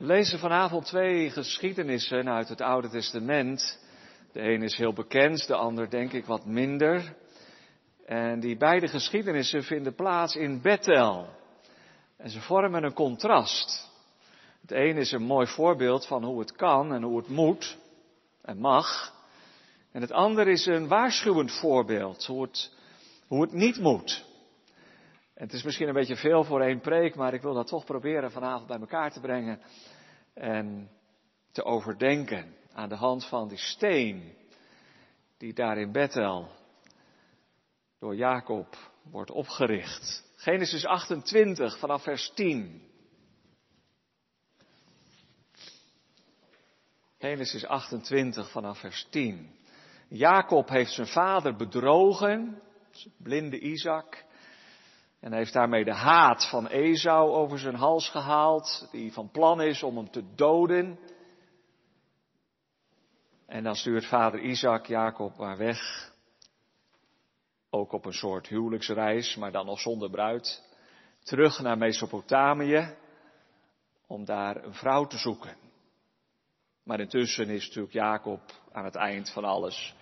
We lezen vanavond twee geschiedenissen uit het Oude Testament. De een is heel bekend, de ander denk ik wat minder. En die beide geschiedenissen vinden plaats in Bethel. En ze vormen een contrast. Het een is een mooi voorbeeld van hoe het kan en hoe het moet en mag. En het ander is een waarschuwend voorbeeld, hoe het, hoe het niet moet. En het is misschien een beetje veel voor één preek, maar ik wil dat toch proberen vanavond bij elkaar te brengen en te overdenken aan de hand van die steen die daar in Bethel door Jacob wordt opgericht. Genesis 28 vanaf vers 10. Genesis 28 vanaf vers 10. Jacob heeft zijn vader bedrogen, blinde Isaac. En heeft daarmee de haat van Esau over zijn hals gehaald, die van plan is om hem te doden. En dan stuurt vader Isaac Jacob maar weg. Ook op een soort huwelijksreis, maar dan nog zonder bruid. Terug naar Mesopotamië, om daar een vrouw te zoeken. Maar intussen is natuurlijk Jacob aan het eind van alles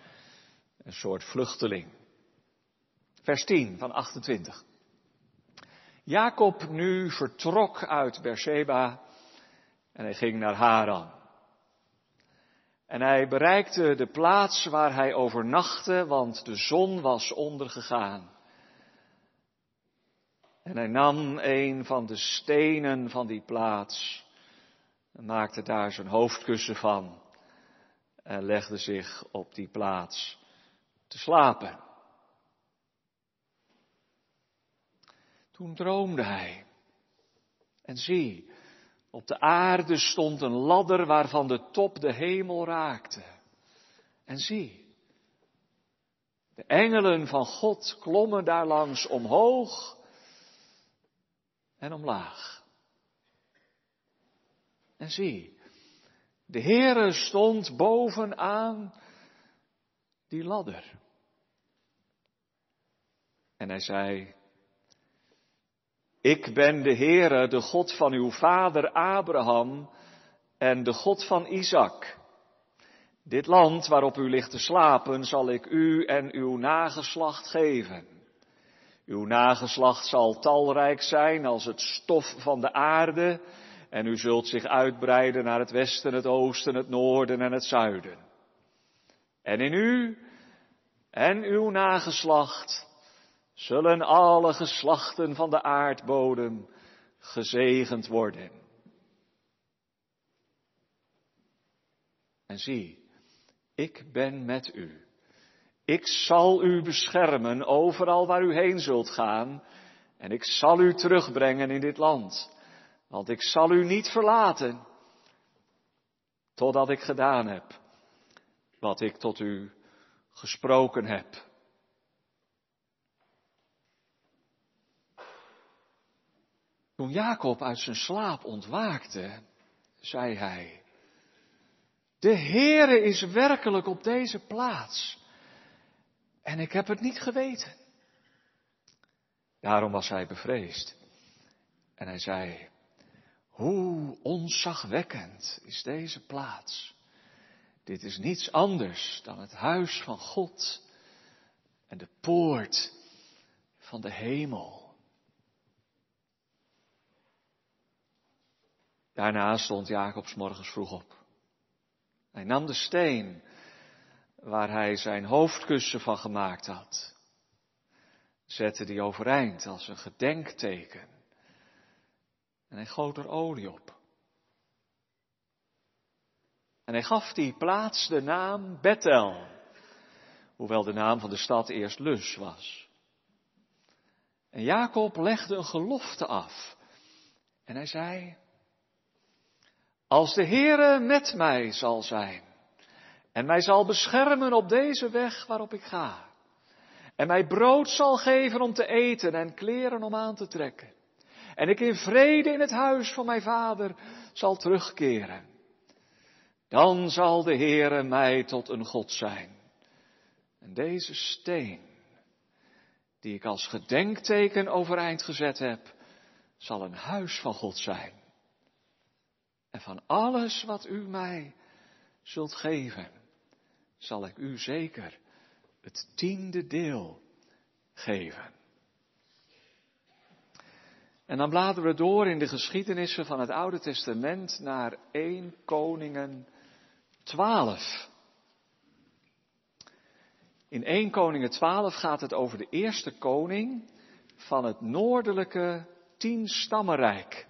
een soort vluchteling. Vers 10 van 28. Jacob nu vertrok uit Beersheba en hij ging naar Haran. En hij bereikte de plaats waar hij overnachtte, want de zon was ondergegaan. En hij nam een van de stenen van die plaats en maakte daar zijn hoofdkussen van en legde zich op die plaats te slapen. Toen droomde hij. En zie, op de aarde stond een ladder waarvan de top de hemel raakte. En zie, de engelen van God klommen daar langs omhoog en omlaag. En zie, de Heere stond bovenaan die ladder. En hij zei, ik ben de Heere, de God van uw vader Abraham en de God van Isaac. Dit land waarop u ligt te slapen zal ik u en uw nageslacht geven. Uw nageslacht zal talrijk zijn als het stof van de aarde en u zult zich uitbreiden naar het westen, het oosten, het noorden en het zuiden. En in u en uw nageslacht zullen alle geslachten van de aardbodem gezegend worden. En zie, ik ben met u. Ik zal u beschermen overal waar u heen zult gaan. En ik zal u terugbrengen in dit land. Want ik zal u niet verlaten. Totdat ik gedaan heb wat ik tot u gesproken heb. Toen Jacob uit zijn slaap ontwaakte, zei hij, de Heere is werkelijk op deze plaats. En ik heb het niet geweten. Daarom was hij bevreesd. En hij zei, hoe onzagwekkend is deze plaats. Dit is niets anders dan het huis van God en de poort van de hemel. Daarna stond Jacobs morgens vroeg op. Hij nam de steen waar hij zijn hoofdkussen van gemaakt had, zette die overeind als een gedenkteken en hij goot er olie op. En hij gaf die plaats de naam Bethel, hoewel de naam van de stad eerst Lus was. En Jacob legde een gelofte af en hij zei, als de Heere met mij zal zijn en mij zal beschermen op deze weg waarop ik ga, en mij brood zal geven om te eten en kleren om aan te trekken, en ik in vrede in het huis van mijn vader zal terugkeren, dan zal de Heere mij tot een God zijn. En deze steen, die ik als gedenkteken overeind gezet heb, zal een huis van God zijn. En van alles wat u mij zult geven, zal ik u zeker het tiende deel geven. En dan bladeren we door in de geschiedenissen van het Oude Testament naar 1 Koningen 12. In 1 Koningen 12 gaat het over de eerste koning van het noordelijke tienstammenrijk.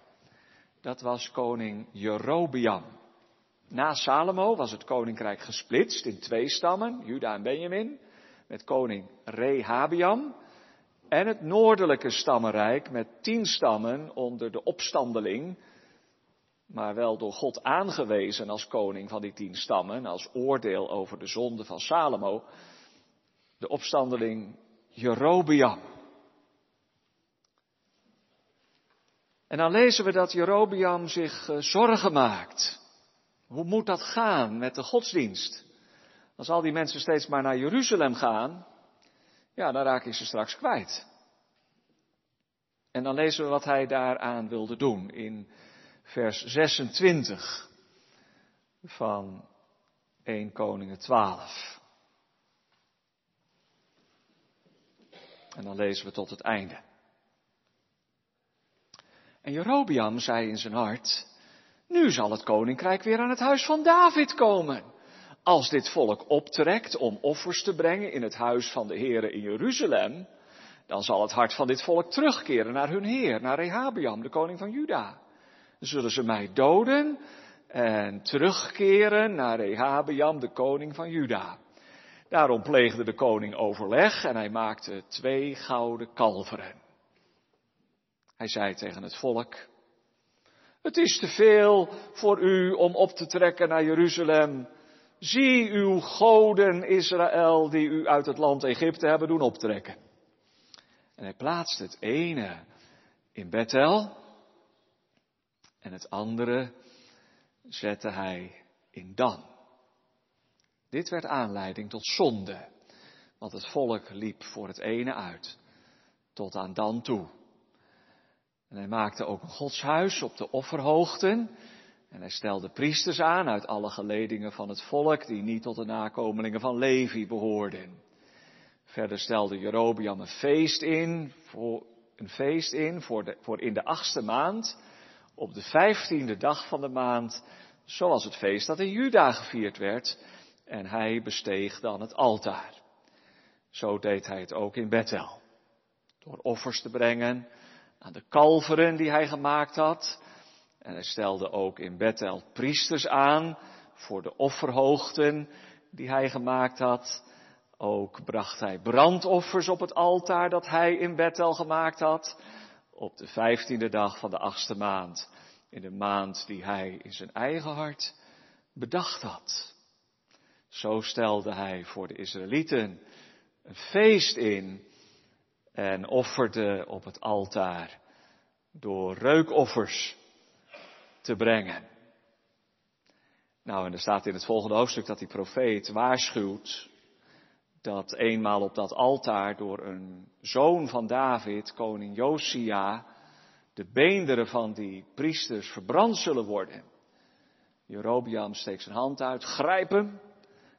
Dat was koning Jerobiam. Na Salomo was het koninkrijk gesplitst in twee stammen, Juda en Benjamin, met koning Rehabiam. En het noordelijke stammenrijk met tien stammen onder de opstandeling, maar wel door God aangewezen als koning van die tien stammen, als oordeel over de zonde van Salomo, de opstandeling Jerobiam. En dan lezen we dat Jerobiam zich eh, zorgen maakt. Hoe moet dat gaan met de godsdienst? Als al die mensen steeds maar naar Jeruzalem gaan, ja, dan raak je ze straks kwijt. En dan lezen we wat hij daaraan wilde doen in vers 26 van 1 Koningen 12. En dan lezen we tot het einde. En Jerobiam zei in zijn hart, nu zal het koninkrijk weer aan het huis van David komen. Als dit volk optrekt om offers te brengen in het huis van de Here in Jeruzalem, dan zal het hart van dit volk terugkeren naar hun Heer, naar Rehabiam, de koning van Juda. Dan zullen ze mij doden en terugkeren naar Rehabiam, de koning van Juda. Daarom pleegde de koning overleg en hij maakte twee gouden kalveren. Hij zei tegen het volk, het is te veel voor u om op te trekken naar Jeruzalem. Zie uw goden Israël die u uit het land Egypte hebben doen optrekken. En hij plaatste het ene in Bethel en het andere zette hij in Dan. Dit werd aanleiding tot zonde, want het volk liep voor het ene uit tot aan Dan toe. En hij maakte ook een godshuis op de offerhoogten. En hij stelde priesters aan uit alle geledingen van het volk die niet tot de nakomelingen van Levi behoorden. Verder stelde Jerobiam een feest in, voor, een feest in voor, de, voor in de achtste maand, op de vijftiende dag van de maand, zoals het feest dat in Juda gevierd werd. En hij besteeg dan het altaar. Zo deed hij het ook in Bethel. Door offers te brengen aan de kalveren die hij gemaakt had. En hij stelde ook in Bethel priesters aan voor de offerhoogten die hij gemaakt had. Ook bracht hij brandoffers op het altaar dat hij in Bethel gemaakt had. Op de vijftiende dag van de achtste maand. In de maand die hij in zijn eigen hart bedacht had. Zo stelde hij voor de Israëlieten een feest in en offerde op het altaar door reukoffers te brengen. Nou, en er staat in het volgende hoofdstuk dat die profeet waarschuwt dat eenmaal op dat altaar door een zoon van David, koning Josia, de beenderen van die priesters verbrand zullen worden. Jerobiam steekt zijn hand uit, grijpt hem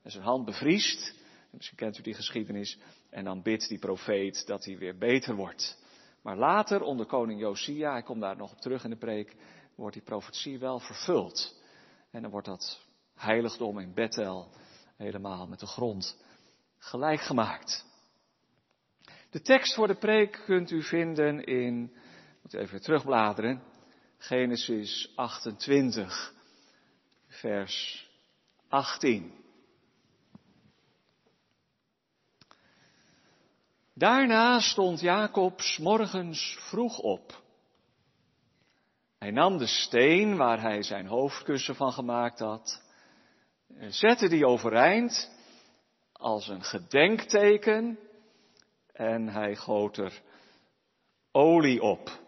en zijn hand bevriest. Misschien kent u die geschiedenis. En dan bidt die profeet dat hij weer beter wordt. Maar later, onder koning Josia, hij komt daar nog op terug in de preek, wordt die profetie wel vervuld. En dan wordt dat heiligdom in Bethel helemaal met de grond gelijk gemaakt. De tekst voor de preek kunt u vinden in, moet even terugbladeren, Genesis 28, vers 18. Daarna stond Jacob morgens vroeg op. Hij nam de steen waar hij zijn hoofdkussen van gemaakt had, zette die overeind als een gedenkteken en hij goot er olie op.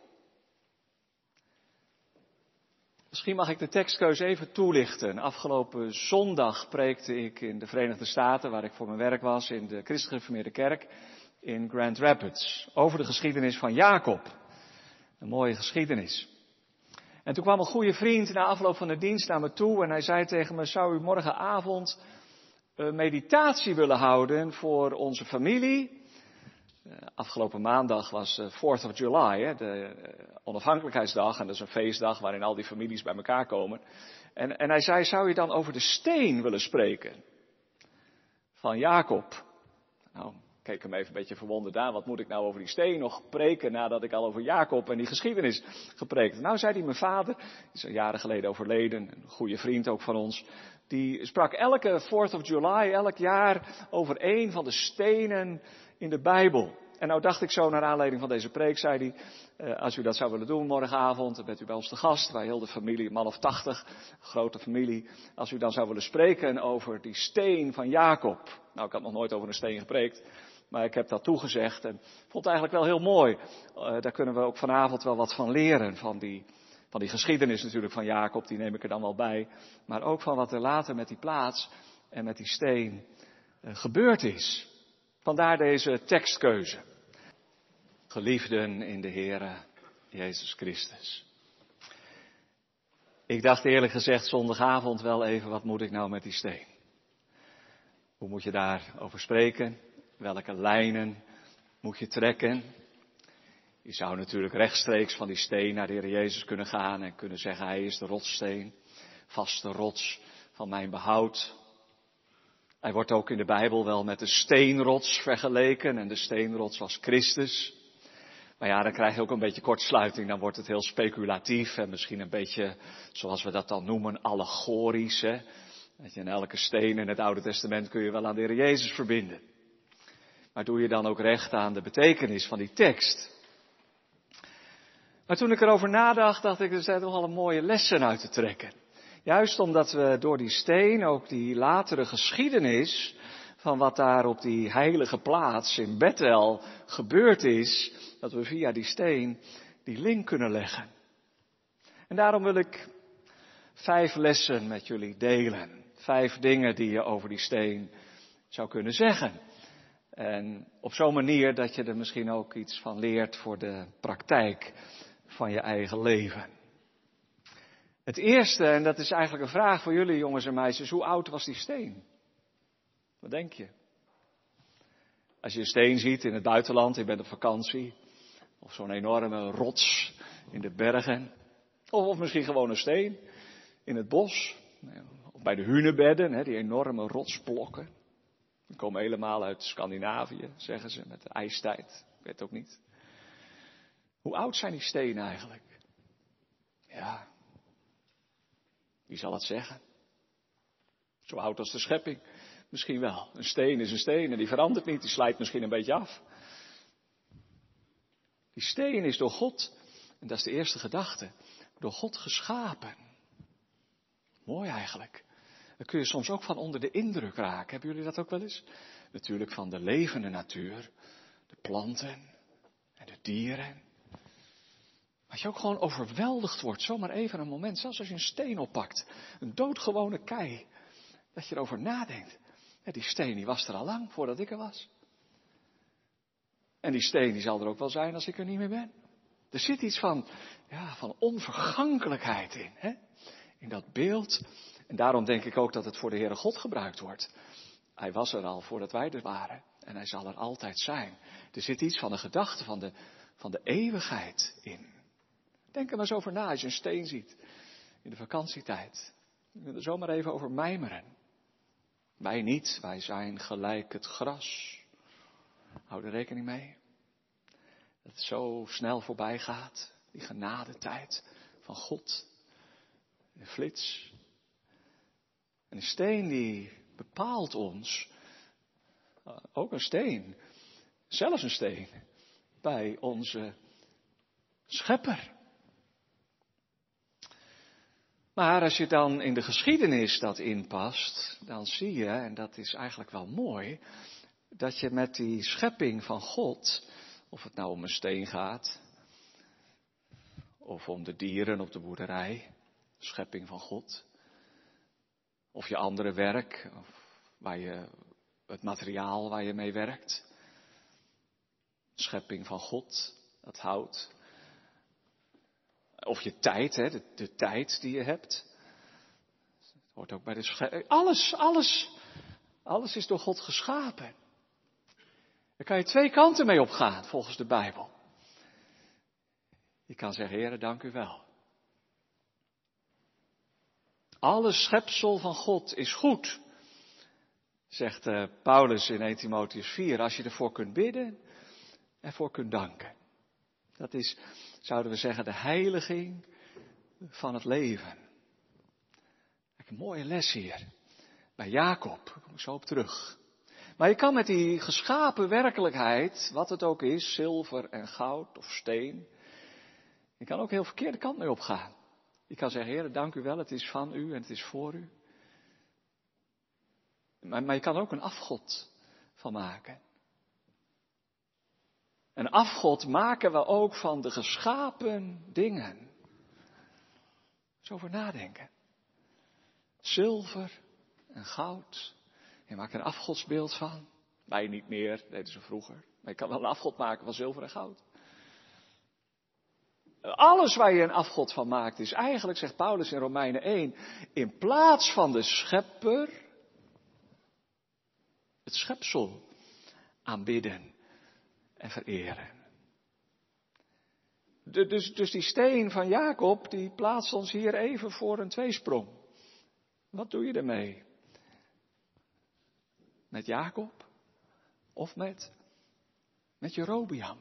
Misschien mag ik de tekstkeuze even toelichten. Afgelopen zondag preekte ik in de Verenigde Staten, waar ik voor mijn werk was, in de Christelijke Kerk in Grand Rapids over de geschiedenis van Jacob. Een mooie geschiedenis. En toen kwam een goede vriend na afloop van de dienst naar me toe en hij zei tegen me, zou u morgenavond een meditatie willen houden voor onze familie? Eh, afgelopen maandag was de 4th of July, de eh, onafhankelijkheidsdag. En dat is een feestdag waarin al die families bij elkaar komen. En, en hij zei, zou je dan over de steen willen spreken? Van Jacob. Nou, keek hem even een beetje verwonderd aan. Wat moet ik nou over die steen nog preken nadat ik al over Jacob en die geschiedenis gepreekt? Nou, zei hij, mijn vader, is een jaren geleden overleden, een goede vriend ook van ons. Die sprak elke 4th of July, elk jaar, over een van de stenen in de Bijbel. En nou dacht ik zo naar aanleiding van deze preek, zei hij, eh, als u dat zou willen doen morgenavond, dan bent u bij ons te gast, wij heel de familie, man of tachtig, grote familie. Als u dan zou willen spreken over die steen van Jacob. Nou, ik had nog nooit over een steen gepreekt, maar ik heb dat toegezegd en vond het eigenlijk wel heel mooi. Uh, daar kunnen we ook vanavond wel wat van leren, van die, van die geschiedenis natuurlijk van Jacob, die neem ik er dan wel bij. Maar ook van wat er later met die plaats en met die steen uh, gebeurd is. Vandaar deze tekstkeuze. Geliefden in de Heere Jezus Christus. Ik dacht eerlijk gezegd zondagavond wel even, wat moet ik nou met die steen? Hoe moet je daarover spreken? Welke lijnen moet je trekken? Je zou natuurlijk rechtstreeks van die steen naar de Heer Jezus kunnen gaan en kunnen zeggen, Hij is de rotssteen, vaste rots van mijn behoud. Hij wordt ook in de Bijbel wel met de steenrots vergeleken en de steenrots was Christus. Maar ja, dan krijg je ook een beetje kortsluiting, dan wordt het heel speculatief en misschien een beetje, zoals we dat dan noemen, allegorisch. Hè? Dat je in elke steen in het Oude Testament kun je wel aan de Heer Jezus verbinden. Maar doe je dan ook recht aan de betekenis van die tekst? Maar toen ik erover nadacht, dacht ik, er zijn toch al een mooie lessen uit te trekken. Juist omdat we door die steen ook die latere geschiedenis van wat daar op die heilige plaats in Bethel gebeurd is, dat we via die steen die link kunnen leggen. En daarom wil ik vijf lessen met jullie delen. Vijf dingen die je over die steen zou kunnen zeggen. En op zo'n manier dat je er misschien ook iets van leert voor de praktijk van je eigen leven. Het eerste, en dat is eigenlijk een vraag voor jullie jongens en meisjes, hoe oud was die steen? Wat denk je? Als je een steen ziet in het buitenland, je bent op vakantie, of zo'n enorme rots in de bergen, of, of misschien gewoon een steen in het bos, of bij de hunebedden, die enorme rotsblokken. Komen helemaal uit Scandinavië, zeggen ze, met de ijstijd. Ik weet ook niet. Hoe oud zijn die stenen eigenlijk? Ja, wie zal het zeggen? Zo oud als de schepping. Misschien wel. Een steen is een steen en die verandert niet, die slijt misschien een beetje af. Die steen is door God, en dat is de eerste gedachte, door God geschapen. Mooi eigenlijk. Daar kun je soms ook van onder de indruk raken. Hebben jullie dat ook wel eens? Natuurlijk van de levende natuur, de planten en de dieren. Als je ook gewoon overweldigd wordt, zomaar even een moment, zelfs als je een steen oppakt, een doodgewone kei, dat je erover nadenkt. Die steen die was er al lang voordat ik er was. En die steen die zal er ook wel zijn als ik er niet meer ben. Er zit iets van, ja, van onvergankelijkheid in, hè? in dat beeld. En daarom denk ik ook dat het voor de Heere God gebruikt wordt. Hij was er al voordat wij er waren. En hij zal er altijd zijn. Er zit iets van de gedachte van de, van de eeuwigheid in. Denk er maar eens over na als je een steen ziet in de vakantietijd. Je kunt er zomaar even over mijmeren. Wij niet, wij zijn gelijk het gras. Hou er rekening mee. Dat het zo snel voorbij gaat, die genadetijd van God. Een flits. En een steen die bepaalt ons, eh, ook een steen, zelfs een steen, bij onze schepper. Maar als je dan in de geschiedenis dat inpast, dan zie je, en dat is eigenlijk wel mooi, dat je met die schepping van God, of het nou om een steen gaat, of om de dieren op de boerderij, schepping van God, of je andere werk, of waar je, het materiaal waar je mee werkt, schepping van God, dat hout, Of je tijd, hè, de, tijd die je hebt. Het hoort ook bij de sche- Alles, alles, alles is door God geschapen. Daar kan je twee kanten mee opgaan, volgens de Bijbel. Je kan zeggen, Heer, dank u wel. Alle schepsel van God is goed, zegt uh, Paulus in 1 Timotheus 4, als je ervoor kunt bidden en voor kunt danken. Dat is, zouden we zeggen, de heiliging van het leven. Een mooie les hier. Bij Jacob, daar kom ik zo op terug. Maar je kan met die geschapen werkelijkheid, wat het ook is, zilver en goud of steen, je kan ook heel verkeerde kant mee opgaan. Je kan zeggen, Heer, dank u wel, het is van u en het is voor u. Maar, maar je kan ook een afgod van maken. Een afgod maken we ook van de geschapen dingen. Zo over nadenken. Zilver en goud. Je maakt een afgodsbeeld van. Wij niet meer, deden ze vroeger. Maar je kan wel een afgod maken van zilver en goud. Alles waar je een afgod van maakt is eigenlijk, zegt Paulus in Romeinen 1, in plaats van de schepper, het schepsel aanbidden en vereren. Dus, dus die steen van Jacob, die plaatst ons hier even voor een tweesprong. Wat doe je ermee? Met Jacob? Of met, met Jerobiam?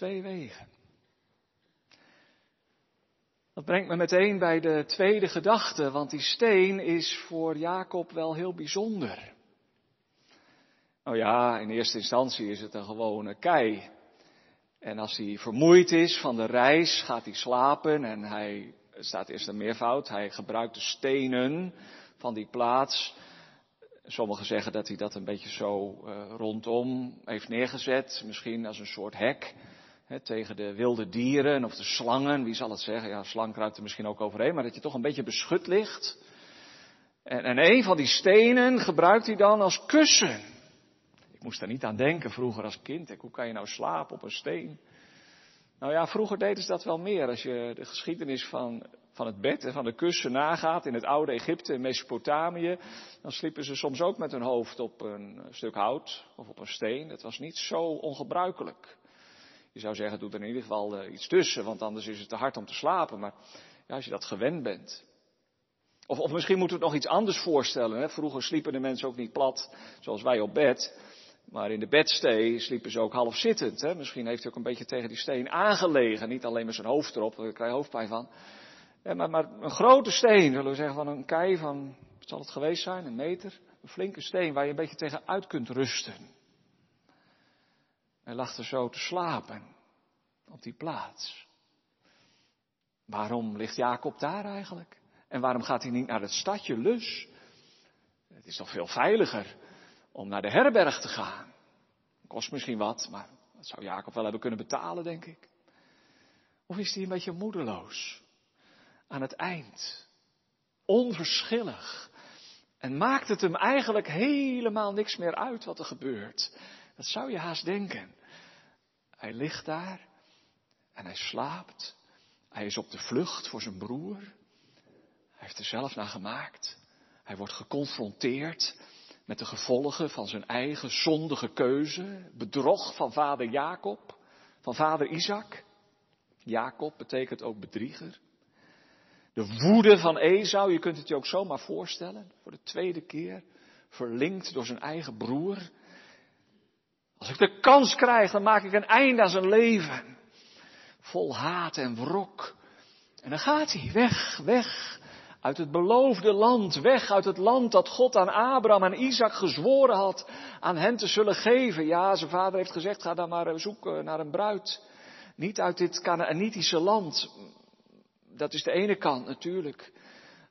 Twee wegen. Dat brengt me meteen bij de tweede gedachte, want die steen is voor Jacob wel heel bijzonder. Nou ja, in eerste instantie is het een gewone kei. En als hij vermoeid is van de reis, gaat hij slapen en hij, staat eerst een meervoud, hij gebruikt de stenen van die plaats. Sommigen zeggen dat hij dat een beetje zo uh, rondom heeft neergezet, misschien als een soort hek tegen de wilde dieren of de slangen, wie zal het zeggen? Ja, slang kruipt er misschien ook overheen, maar dat je toch een beetje beschut ligt. En, en een van die stenen gebruikt hij dan als kussen. Ik moest daar niet aan denken vroeger als kind. Hoe kan je nou slapen op een steen? Nou ja, vroeger deden ze dat wel meer. Als je de geschiedenis van, van het bed en van de kussen nagaat in het oude Egypte en Mesopotamië, dan sliepen ze soms ook met hun hoofd op een stuk hout of op een steen. Dat was niet zo ongebruikelijk. Je zou zeggen, doe er in ieder geval uh, iets tussen, want anders is het te hard om te slapen. Maar ja, als je dat gewend bent. Of, of misschien moeten we het nog iets anders voorstellen. Hè? Vroeger sliepen de mensen ook niet plat, zoals wij op bed. Maar in de bedstee sliepen ze ook half zittend. Hè? Misschien heeft hij ook een beetje tegen die steen aangelegen. Niet alleen met zijn hoofd erop, daar krijg je hoofdpijn van. Maar, maar, een grote steen, zullen we zeggen, van een kei van, wat zal het geweest zijn, een meter? Een flinke steen waar je een beetje tegen uit kunt rusten. Hij lag er zo te slapen, op die plaats. Waarom ligt Jacob daar eigenlijk? En waarom gaat hij niet naar het stadje Lus? Het is toch veel veiliger om naar de herberg te gaan. Kost misschien wat, maar dat zou Jacob wel hebben kunnen betalen, denk ik. Of is hij een beetje moedeloos? Aan het eind. Onverschillig. En maakt het hem eigenlijk helemaal niks meer uit wat er gebeurt. Dat zou je haast denken. Hij ligt daar en hij slaapt. Hij is op de vlucht voor zijn broer. Hij heeft er zelf naar gemaakt. Hij wordt geconfronteerd met de gevolgen van zijn eigen zondige keuze, bedrog van vader Jacob, van vader Isaac. Jacob betekent ook bedrieger. De woede van Esau, je kunt het je ook zomaar voorstellen, voor de tweede keer, verlinkt door zijn eigen broer. Als ik de kans krijg, dan maak ik een einde aan zijn leven. Vol haat en wrok. En dan gaat hij weg, weg uit het beloofde land, weg uit het land dat God aan Abraham en Isaac gezworen had aan hen te zullen geven. Ja, zijn vader heeft gezegd, ga dan maar zoeken naar een bruid. Niet uit dit Canaanitische land. Dat is de ene kant natuurlijk.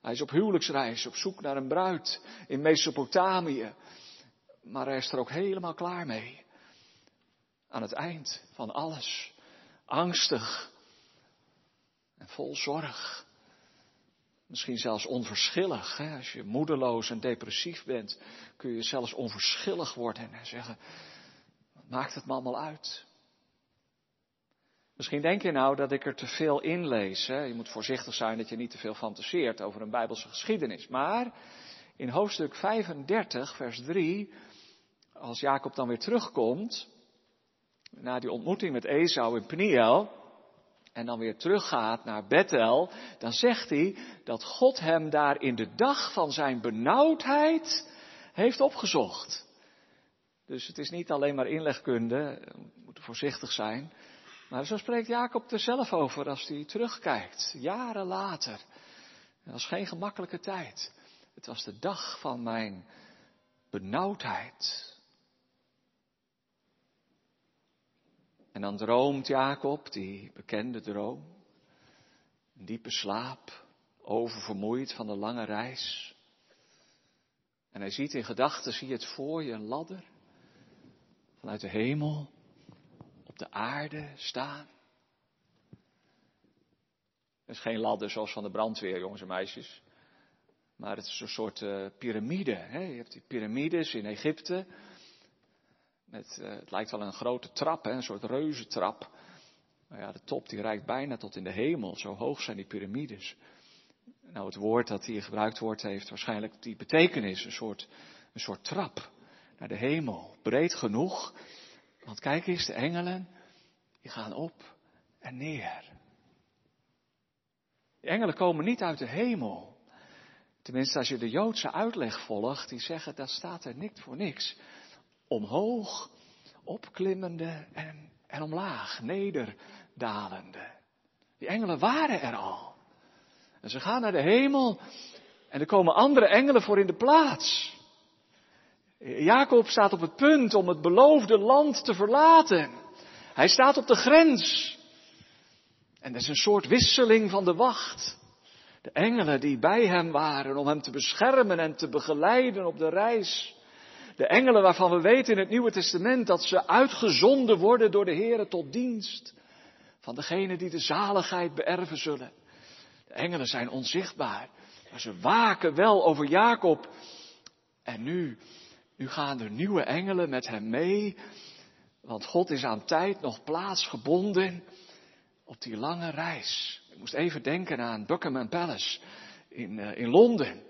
Hij is op huwelijksreis, op zoek naar een bruid in Mesopotamië. Maar hij is er ook helemaal klaar mee. Aan het eind van alles. Angstig. En vol zorg. Misschien zelfs onverschillig. Hè? Als je moedeloos en depressief bent, kun je zelfs onverschillig worden en zeggen, maakt het me allemaal uit? Misschien denk je nou dat ik er te veel in lees. Hè? Je moet voorzichtig zijn dat je niet te veel fantaseert over een Bijbelse geschiedenis. Maar in hoofdstuk 35, vers 3, als Jacob dan weer terugkomt, na die ontmoeting met Esau in Peniel, en dan weer teruggaat naar Bethel, dan zegt hij dat God hem daar in de dag van zijn benauwdheid heeft opgezocht. Dus het is niet alleen maar inlegkunde, we moeten voorzichtig zijn. Maar zo spreekt Jacob er zelf over als hij terugkijkt, jaren later. Het was geen gemakkelijke tijd. Het was de dag van mijn benauwdheid. En dan droomt Jacob, die bekende droom, een diepe slaap, oververmoeid van de lange reis. En hij ziet in gedachten, zie je het voor je, een ladder vanuit de hemel op de aarde staan. Het is geen ladder zoals van de brandweer, jongens en meisjes. Maar het is een soort uh, piramide. Hè? Je hebt die piramides in Egypte. Uh, het lijkt wel een grote trap, hè? een soort reuzentrap. Maar ja, de top die reikt bijna tot in de hemel. Zo hoog zijn die piramides. Nou, het woord dat hier gebruikt wordt heeft waarschijnlijk die betekenis. Een soort, een soort trap naar de hemel. Breed genoeg. Want kijk eens, de engelen, die gaan op en neer. Die engelen komen niet uit de hemel. Tenminste, als je de Joodse uitleg volgt, die zeggen dat staat er niks voor niks. Omhoog, opklimmende en, en omlaag, nederdalende. Die engelen waren er al. En ze gaan naar de hemel en er komen andere engelen voor in de plaats. Jacob staat op het punt om het beloofde land te verlaten. Hij staat op de grens. En er is een soort wisseling van de wacht. De engelen die bij hem waren om hem te beschermen en te begeleiden op de reis. De engelen waarvan we weten in het Nieuwe Testament dat ze uitgezonden worden door de Here tot dienst van degene die de zaligheid beërven zullen. De engelen zijn onzichtbaar, maar ze waken wel over Jacob. En nu, nu gaan er nieuwe engelen met hem mee, want God is aan tijd nog plaatsgebonden op die lange reis. Ik moest even denken aan Buckingham Palace in, uh, in Londen.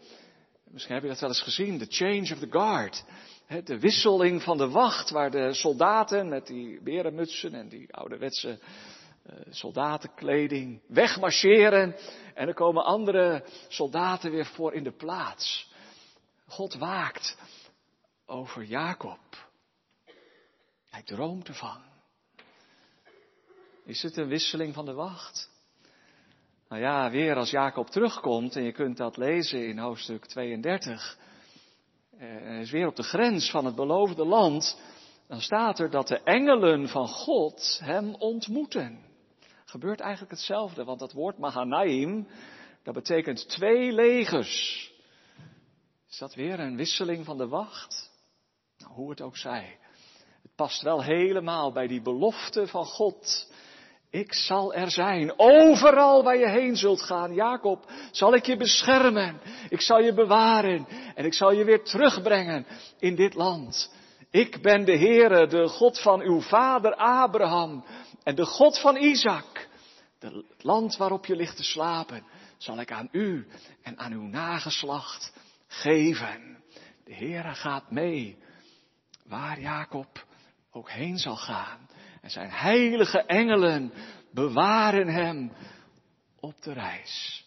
Misschien heb je dat wel eens gezien, the change of the guard. De wisseling van de wacht, waar de soldaten met die berenmutsen en die ouderwetse uh, soldatenkleding wegmarcheren. En er komen andere soldaten weer voor in de plaats. God waakt over Jacob. Hij droomt ervan. Is het een wisseling van de wacht? Nou ja, weer als Jacob terugkomt, en je kunt dat lezen in hoofdstuk 32, hij is weer op de grens van het beloofde land, dan staat er dat de engelen van God hem ontmoeten. Gebeurt eigenlijk hetzelfde, want dat woord Mahanaim, dat betekent twee legers. Is dat weer een wisseling van de wacht? Nou, hoe het ook zij. Het past wel helemaal bij die belofte van God ik zal er zijn, overal waar je heen zult gaan. Jacob, zal ik je beschermen. Ik zal je bewaren. En ik zal je weer terugbrengen in dit land. Ik ben de Heere, de God van uw vader Abraham. En de God van Isaac. Het land waarop je ligt te slapen, zal ik aan u en aan uw nageslacht geven. De Heere gaat mee. Waar Jacob ook heen zal gaan. En zijn heilige engelen bewaren hem op de reis.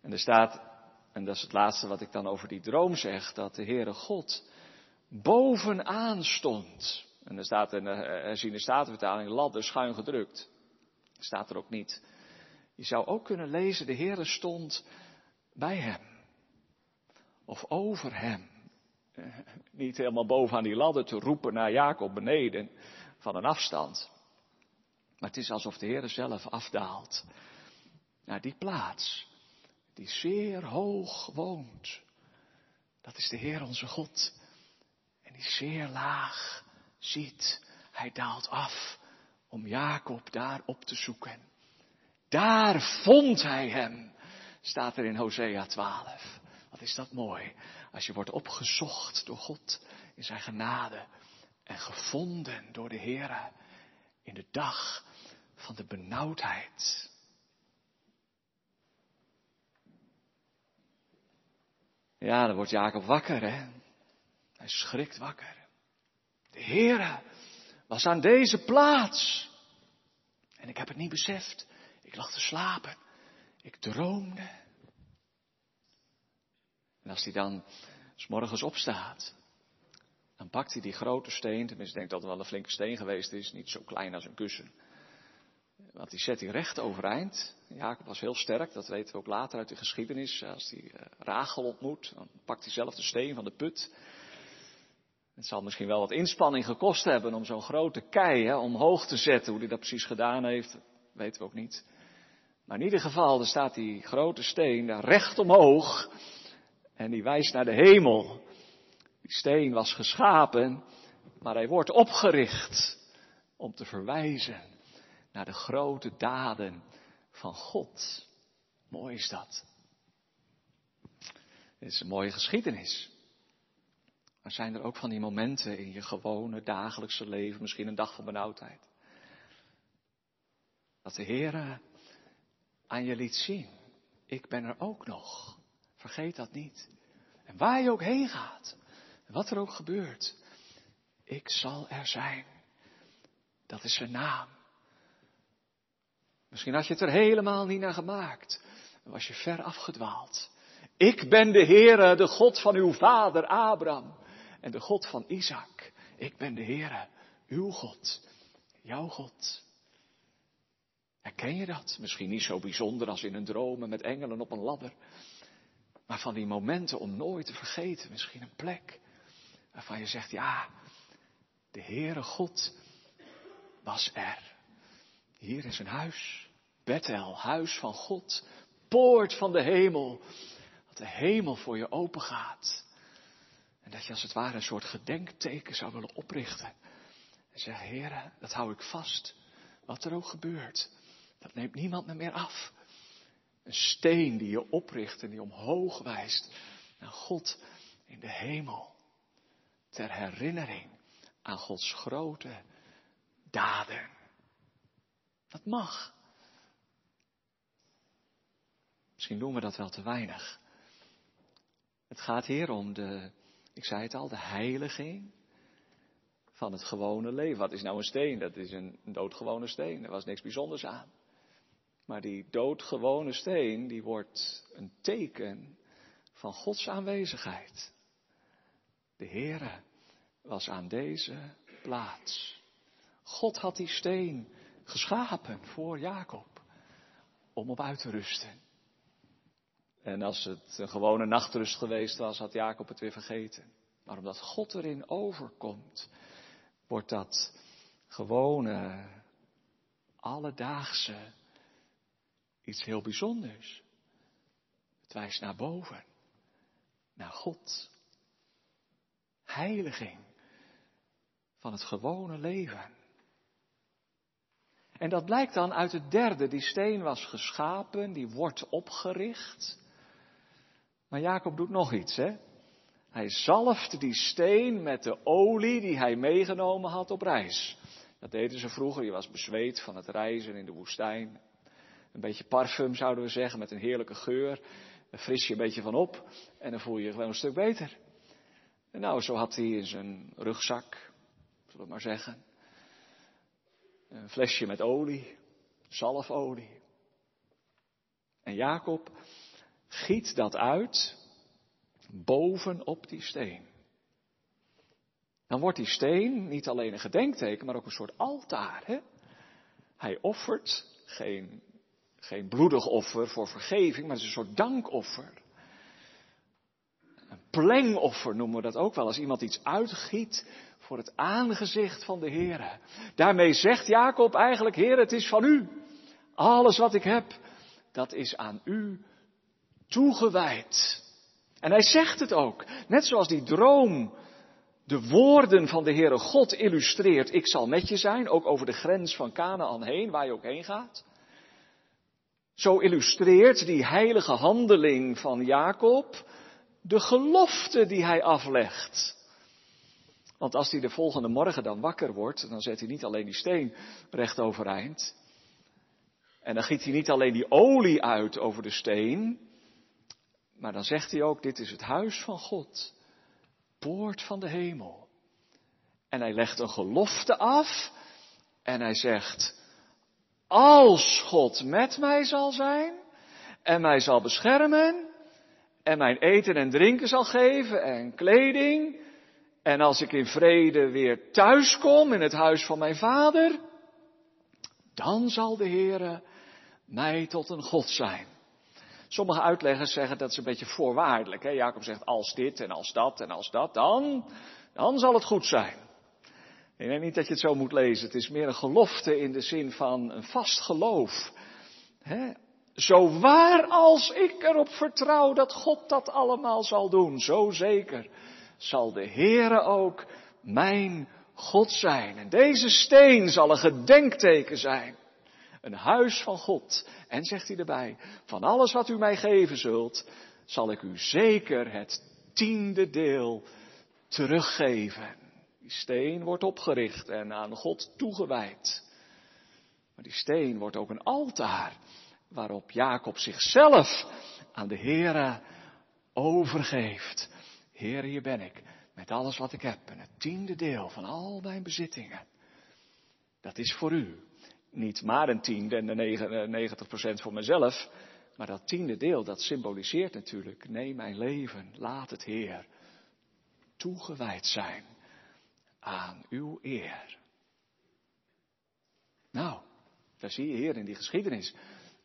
En er staat, en dat is het laatste wat ik dan over die droom zeg, dat de Heere God bovenaan stond. En er staat in de herziene statenvertaling ladder schuin gedrukt. Staat er ook niet. Je zou ook kunnen lezen, de Heere stond bij hem. Of over hem. niet helemaal bovenaan die ladder te roepen naar Jacob beneden van een afstand. Maar het is alsof de Heer zelf afdaalt naar die plaats die zeer hoog woont. Dat is de Heer onze God. En die zeer laag ziet. Hij daalt af om Jacob daar op te zoeken. Daar vond hij hem, staat er in Hosea 12. Wat is dat mooi. Als je wordt opgezocht door God in zijn genade en gevonden door de Heer. in de dag van de benauwdheid. Ja, dan wordt Jacob wakker, hè. Hij schrikt wakker. De Heere was aan deze plaats. En ik heb het niet beseft. Ik lag te slapen. Ik droomde. En als hij dan s morgens opstaat, dan pakt hij die grote steen, tenminste ik denk dat het wel een flinke steen geweest is, niet zo klein als een kussen. Want die zet hij recht overeind. Jacob was heel sterk, dat weten we ook later uit de geschiedenis. Als hij uh, Rachel ontmoet, dan pakt hij zelf de steen van de put. Het zal misschien wel wat inspanning gekost hebben om zo'n grote kei hè, omhoog te zetten. Hoe hij dat precies gedaan heeft, weten we ook niet. Maar in ieder geval, er staat die grote steen daar recht omhoog. En die wijst naar de hemel. Die steen was geschapen, maar hij wordt opgericht om te verwijzen naar de grote daden van God. Mooi is dat. Dit is een mooie geschiedenis. Maar zijn er ook van die momenten in je gewone dagelijkse leven, misschien een dag van benauwdheid, dat de Heer aan je liet zien, ik ben er ook nog. Vergeet dat niet. En waar je ook heen gaat, wat er ook gebeurt, ik zal er zijn. Dat is zijn naam. Misschien had je het er helemaal niet naar gemaakt. Dan was je ver afgedwaald. Ik ben de Heere, de God van uw vader Abraham en de God van Isaac. Ik ben de Heere, uw God, jouw God. Herken je dat? Misschien niet zo bijzonder als in een droom met engelen op een ladder. Maar van die momenten om nooit te vergeten, misschien een plek waarvan je zegt, ja, de Heere God was er. Hier is een huis, Bethel, huis van God, poort van de hemel. Dat de hemel voor je open gaat. En dat je als het ware een soort gedenkteken zou willen oprichten. En zeggen, Heere, dat hou ik vast. Wat er ook gebeurt, dat neemt niemand me meer af. Een steen die je opricht en die omhoog wijst naar God in de hemel. Ter herinnering aan Gods grote daden. Dat mag. Misschien doen we dat wel te weinig. Het gaat hier om de, ik zei het al, de heiliging van het gewone leven. Wat is nou een steen? Dat is een, doodgewone steen. Er was niks bijzonders aan. Maar die doodgewone steen, die wordt een teken van Gods aanwezigheid. De Heere was aan deze plaats. God had die steen geschapen voor Jacob om op uit te rusten. En als het een gewone nachtrust geweest was, had Jacob het weer vergeten. Maar omdat God erin overkomt, wordt dat gewone, alledaagse iets heel bijzonders. Het wijst naar boven, naar God. Heiliging van het gewone leven. En dat blijkt dan uit het derde. Die steen was geschapen, die wordt opgericht. Maar Jacob doet nog iets, hè? Hij zalft die steen met de olie die hij meegenomen had op reis. Dat deden ze vroeger. Je was bezweet van het reizen in de woestijn. Een beetje parfum zouden we zeggen, met een heerlijke geur. Daar fris je een beetje van op en dan voel je je gewoon een stuk beter. En nou, zo had hij in zijn rugzak, zullen we maar zeggen, een flesje met olie, zalfolie. En Jacob giet dat uit bovenop die steen. Dan wordt die steen niet alleen een gedenkteken, maar ook een soort altaar. Hè? Hij offert geen, geen bloedig offer voor vergeving, maar het is een soort dankoffer. Een plengoffer noemen we dat ook wel, als iemand iets uitgiet voor het aangezicht van de Heer. Daarmee zegt Jacob eigenlijk, Heer, het is van u. Alles wat ik heb, dat is aan u toegewijd. En hij zegt het ook, net zoals die droom de woorden van de Heere God illustreert. Ik zal met je zijn, ook over de grens van Canaan heen, waar je ook heen gaat. Zo illustreert die heilige handeling van Jacob de gelofte die hij aflegt. Want als hij de volgende morgen dan wakker wordt, dan zet hij niet alleen die steen recht overeind. En dan giet hij niet alleen die olie uit over de steen, maar dan zegt hij ook, dit is het huis van God, poort van de hemel. En hij legt een gelofte af en hij zegt, als God met mij zal zijn en mij zal beschermen en mijn eten en drinken zal geven en kleding en als ik in vrede weer thuis kom in het huis van mijn vader, dan zal de Heere mij tot een God zijn. Sommige uitleggers zeggen dat is een beetje voorwaardelijk. Hè? Jacob zegt als dit en als dat en als dat, dan, dan zal het goed zijn. Ik denk niet dat je het zo moet lezen. Het is meer een gelofte in de zin van een vast geloof. Hè? Zo waar als ik erop vertrouw dat God dat allemaal zal doen, zo zeker zal de Heere ook mijn God zijn. En deze steen zal een gedenkteken zijn. Een huis van God. En zegt hij erbij, van alles wat u mij geven zult, zal ik u zeker het tiende deel teruggeven. Die steen wordt opgericht en aan God toegewijd. Maar die steen wordt ook een altaar waarop Jacob zichzelf aan de Heere overgeeft. Heer, hier ben ik, met alles wat ik heb en het tiende deel van al mijn bezittingen. Dat is voor u. Niet maar een tiende en de 90% voor mezelf, maar dat tiende deel, dat symboliseert natuurlijk, nee, mijn leven, laat het Heer toegewijd zijn aan uw eer. Nou, daar zie je hier in die geschiedenis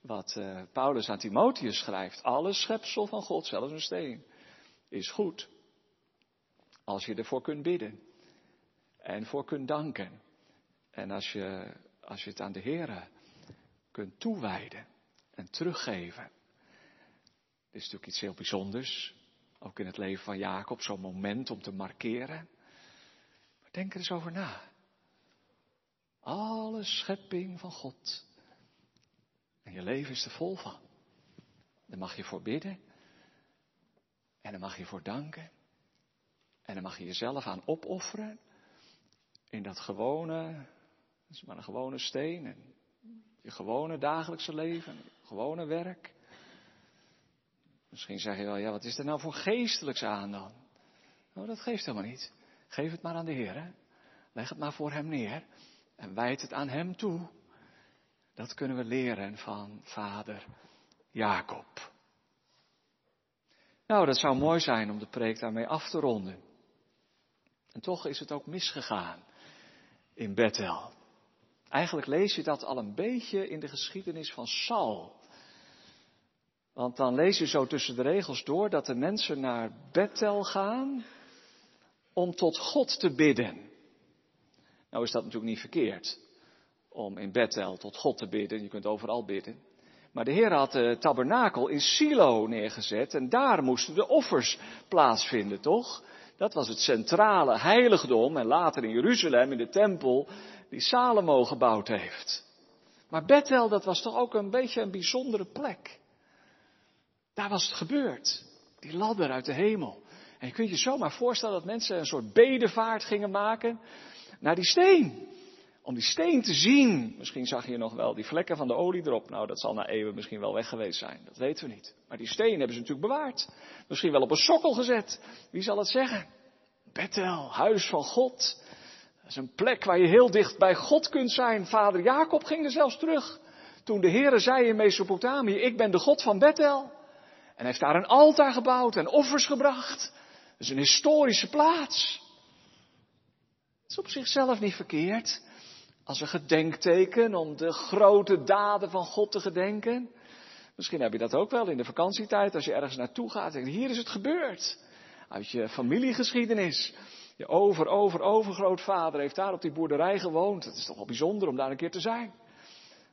wat uh, Paulus aan Timotheus schrijft. Alle schepsel van God, zelfs een steen, is goed. Als je ervoor kunt bidden. En voor kunt danken. En als je, als je het aan de Heer kunt toewijden en teruggeven. Dit is natuurlijk iets heel bijzonders. Ook in het leven van Jacob, zo'n moment om te markeren. Denk er eens over na. Alle schepping van God. En je leven is er vol van. Daar mag je voor bidden. En daar mag je voor danken. En dan mag je jezelf aan opofferen. In dat gewone, is maar een gewone steen. En je gewone dagelijkse leven, gewone werk. Misschien zeg je wel, ja, wat is er nou voor geestelijks aan dan? Nou, dat geeft helemaal niet. Geef het maar aan de Heer. Leg het maar voor Hem neer. En wijd het aan Hem toe. Dat kunnen we leren van vader Jacob. Nou, dat zou mooi zijn om de preek daarmee af te ronden. En toch is het ook misgegaan in Bethel. Eigenlijk lees je dat al een beetje in de geschiedenis van Saul. Want dan lees je zo tussen de regels door dat de mensen naar Bethel gaan om tot God te bidden. Nou is dat natuurlijk niet verkeerd om in Bethel tot God te bidden. Je kunt overal bidden. Maar de Heer had de tabernakel in Silo neergezet en daar moesten de offers plaatsvinden, toch? Dat was het centrale heiligdom en later in Jeruzalem in de tempel die Salomo gebouwd heeft. Maar Bethel, dat was toch ook een beetje een bijzondere plek. Daar was het gebeurd. Die ladder uit de hemel. En je kunt je zomaar voorstellen dat mensen een soort bedevaart gingen maken naar die steen. Om die steen te zien. Misschien zag je nog wel die vlekken van de olie erop. Nou, dat zal na eeuwen misschien wel weg geweest zijn. Dat weten we niet. Maar die steen hebben ze natuurlijk bewaard. Misschien wel op een sokkel gezet. Wie zal het zeggen? Bethel, huis van God. Dat is een plek waar je heel dicht bij God kunt zijn. Vader Jacob ging er zelfs terug. Toen de Heere zei in Mesopotamië, ik ben de God van Bethel. En heeft daar een altaar gebouwd en offers gebracht. Dat is een historische plaats. Het is op zichzelf niet verkeerd. Als een gedenkteken om de grote daden van God te gedenken. Misschien heb je dat ook wel in de vakantietijd als je ergens naartoe gaat. En hier is het gebeurd. Uit je familiegeschiedenis. Je over, over, overgrootvader heeft daar op die boerderij gewoond. Het is toch wel bijzonder om daar een keer te zijn.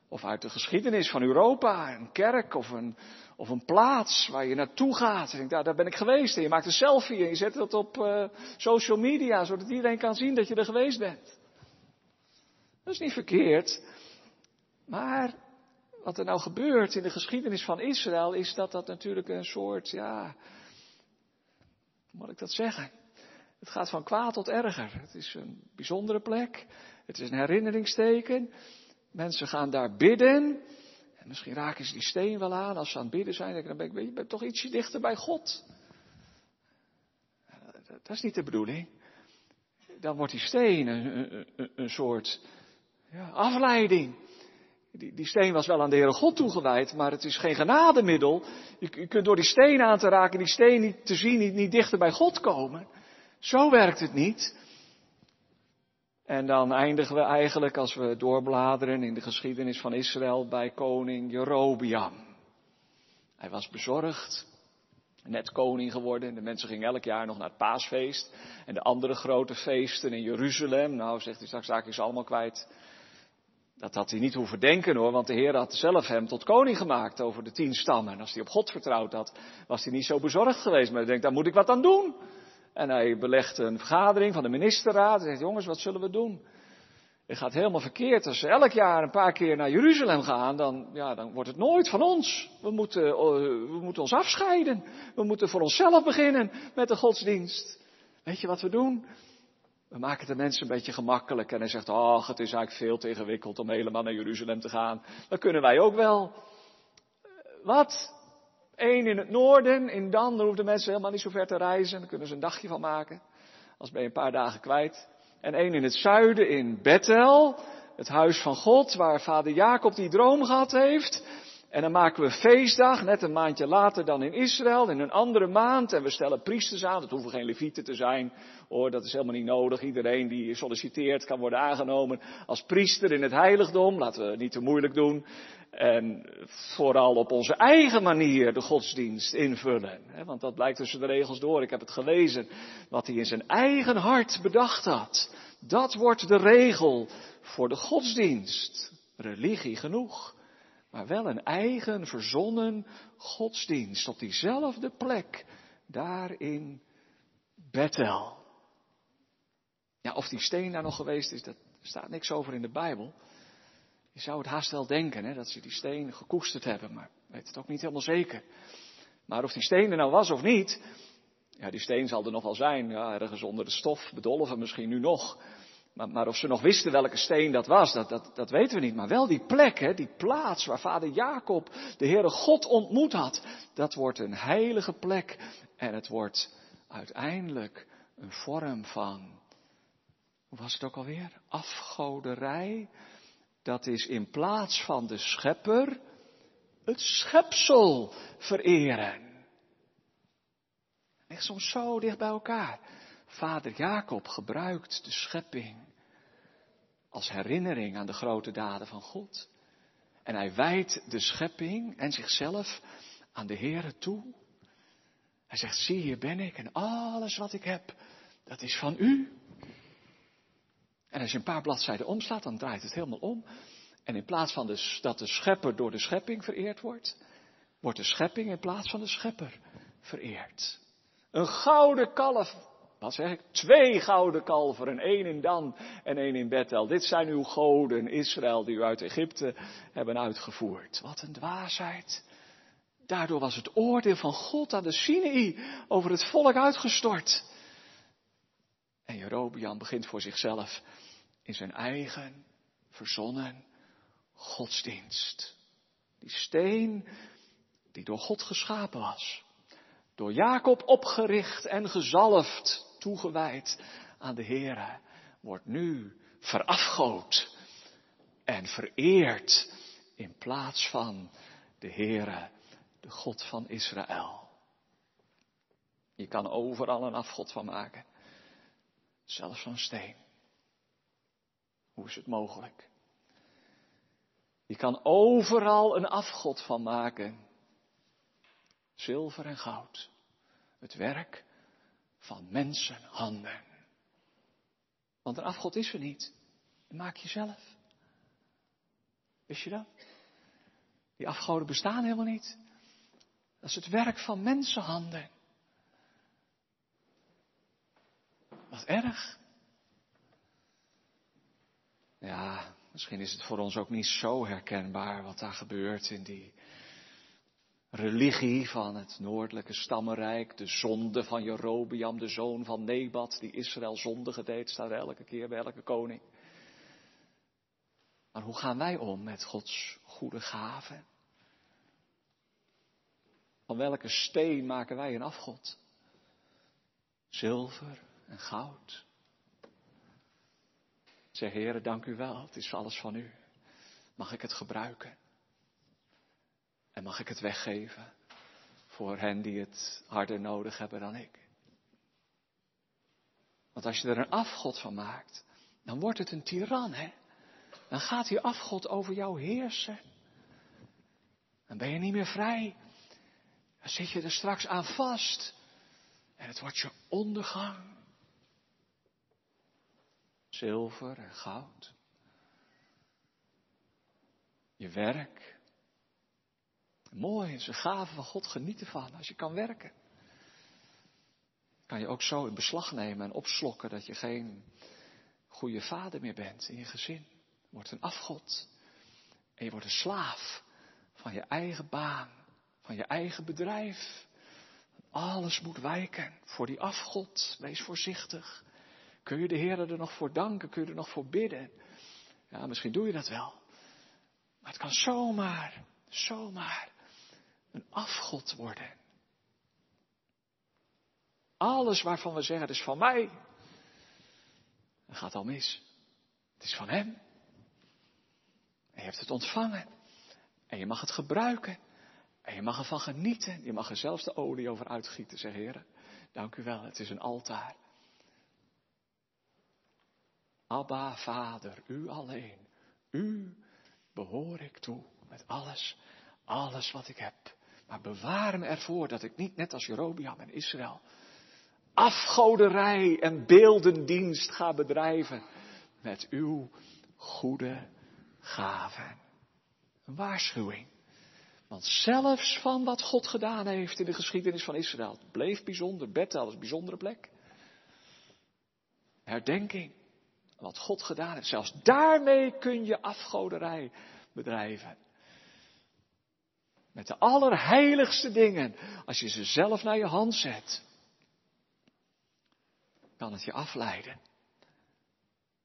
Of uit de geschiedenis van Europa, een kerk of een, of een plaats waar je naartoe gaat. En daar, daar ben ik geweest. En je maakt een selfie en je zet dat op uh, social media, zodat iedereen kan zien dat je er geweest bent. Dat is niet verkeerd. Maar wat er nou gebeurt in de geschiedenis van Israël is dat dat natuurlijk een soort, ja, hoe moet ik dat zeggen? Het gaat van kwaad tot erger. Het is een bijzondere plek. Het is een herinneringsteken. Mensen gaan daar bidden. En misschien raken ze die steen wel aan als ze aan het bidden zijn. Dan ben ik, je bent toch ietsje dichter bij God. Dat is niet de bedoeling. Dan wordt die steen een, een, een soort ja, afleiding. Die, die, steen was wel aan de Heere God toegewijd, maar het is geen genademiddel. Je, je, kunt door die steen aan te raken, die steen niet te zien, niet, niet dichter bij God komen. Zo werkt het niet. En dan eindigen we eigenlijk, als we doorbladeren in de geschiedenis van Israël, bij koning Jerobiam. Hij was bezorgd, net koning geworden. De mensen gingen elk jaar nog naar het paasfeest. En de andere grote feesten in Jeruzalem. Nou, zegt hij straks, raak ik allemaal kwijt. Dat had hij niet hoeven denken hoor, want de Heer had zelf hem tot koning gemaakt over de tien stammen. En als hij op God vertrouwd had, was hij niet zo bezorgd geweest. Maar hij denkt, daar moet ik wat aan doen. En hij belegt een vergadering van de ministerraad. En zegt, jongens, wat zullen we doen? Het gaat helemaal verkeerd. Als we elk jaar een paar keer naar Jeruzalem gaan, dan, ja, dan wordt het nooit van ons. We moeten, eh, we moeten ons afscheiden. We moeten voor onszelf beginnen met de godsdienst. Weet je wat we doen? We maken de mensen een beetje gemakkelijk. En hij zegt, ach, het is eigenlijk veel te ingewikkeld om helemaal naar Jeruzalem te gaan. Dat kunnen wij ook wel. Wat? Eén in het noorden, in Dan, dan hoeven de mensen helemaal niet zo ver te reizen. Dan kunnen ze een dagje van maken. Als ben je een paar dagen kwijt. En één in het zuiden, in Bethel, het huis van God, waar vader Jacob die droom gehad heeft. En dan maken we feestdag, net een maandje later dan in Israël, in een andere maand. En we stellen priesters aan, dat hoeven geen levieten te zijn. Hoor, dat is helemaal niet nodig. Iedereen die solliciteert kan worden aangenomen als priester in het heiligdom. Laten we niet te moeilijk doen. En vooral op onze eigen manier de godsdienst invullen. Want dat blijkt tussen de regels door. Ik heb het gelezen. Wat hij in zijn eigen hart bedacht had. Dat wordt de regel voor de godsdienst. Religie genoeg maar wel een eigen verzonnen godsdienst op diezelfde plek, daar in Bethel. Ja, of die steen daar nog geweest is, dat staat niks over in de Bijbel. Je zou het haast wel denken, hè, dat ze die steen gekoesterd hebben, maar weet het ook niet helemaal zeker. Maar of die steen er nou was of niet, ja, die steen zal er nog wel zijn, ja, ergens onder de stof, bedolven misschien nu nog. Maar, of ze nog wisten welke steen dat was, dat, dat, dat weten we niet. Maar wel die plek, hè, die plaats waar vader Jacob de Heere God ontmoet had, dat wordt een heilige plek. En het wordt uiteindelijk een vorm van, hoe was het ook alweer? Afgoderij. Dat is in plaats van de schepper het schepsel vereren. Echt soms zo dicht bij elkaar. Vader Jacob gebruikt de schepping als herinnering aan de grote daden van God. En hij wijdt de schepping en zichzelf aan de Heere toe. Hij zegt, zie hier ben ik en alles wat ik heb, dat is van u. En als je een paar bladzijden omslaat, dan draait het helemaal om. En in plaats van de, dat de schepper door de schepping vereerd wordt, wordt de schepping in plaats van de schepper vereerd. Een gouden kalf wat zeg ik? Twee gouden kalveren, één in Dan en één in Bethel. Dit zijn uw goden, Israël, die u uit Egypte hebben uitgevoerd. Wat een dwaasheid. Daardoor was het oordeel van God aan de Sinai over het volk uitgestort. En Jerobian begint voor zichzelf in zijn eigen verzonnen godsdienst. Die steen die door God geschapen was. Door Jacob opgericht en gezalfd toegewijd aan de Heer, wordt nu verafgood en vereerd in plaats van de Heere, de God van Israël. Je kan overal een afgod van maken, zelfs van steen. Hoe is het mogelijk? Je kan overal een afgod van maken. Zilver en goud. Het werk van mensenhanden. Want een afgod is er niet. maak je zelf. Wist je dat? Die afgoden bestaan helemaal niet. Dat is het werk van mensenhanden. Wat erg. Ja, misschien is het voor ons ook niet zo herkenbaar wat daar gebeurt in die religie van het noordelijke stammenrijk, de zonde van Jerobeam, de zoon van Nebat, die Israël zondige deed, staat elke keer bij elke koning. Maar hoe gaan wij om met Gods goede gaven? Van welke steen maken wij een afgod? Zilver en goud. Zeg, Heer, dank u wel, het is alles van u. Mag ik het gebruiken? En mag ik het weggeven voor hen die het harder nodig hebben dan ik? Want als je er een afgod van maakt, dan wordt het een tiran, hè? Dan gaat die afgod over jou heersen. Dan ben je niet meer vrij. Dan zit je er straks aan vast. En het wordt je ondergang. Zilver en goud. Je werk. Mooi, is een gave van God, genieten van als je kan werken. Kan je ook zo in beslag nemen en opslokken dat je geen goede vader meer bent in je gezin. Je wordt een afgod. En je wordt een slaaf van je eigen baan, van je eigen bedrijf. Alles moet wijken voor die afgod. Wees voorzichtig. Kun je de Heer er nog voor danken? Kun je er nog voor bidden? Ja, misschien doe je dat wel. Maar het kan zomaar, zomaar een afgod worden. Alles waarvan we zeggen, het is van mij, dat gaat al mis. Het is van Hem. En je hebt het ontvangen. En je mag het gebruiken. En je mag ervan genieten. Je mag er zelfs de olie over uitgieten, zeg Heer. Dank u wel, het is een altaar. Abba, Vader, u alleen. U behoor ik toe met alles, alles wat ik heb. Maar bewaar me ervoor dat ik niet net als Jerobiam en Israël afgoderij en beeldendienst ga bedrijven met uw goede gaven. Een waarschuwing. Want zelfs van wat God gedaan heeft in de geschiedenis van Israël, het bleef bijzonder, Bethel is een bijzondere plek. Herdenking, wat God gedaan heeft, zelfs daarmee kun je afgoderij bedrijven. Met de allerheiligste dingen, als je ze zelf naar je hand zet, kan het je afleiden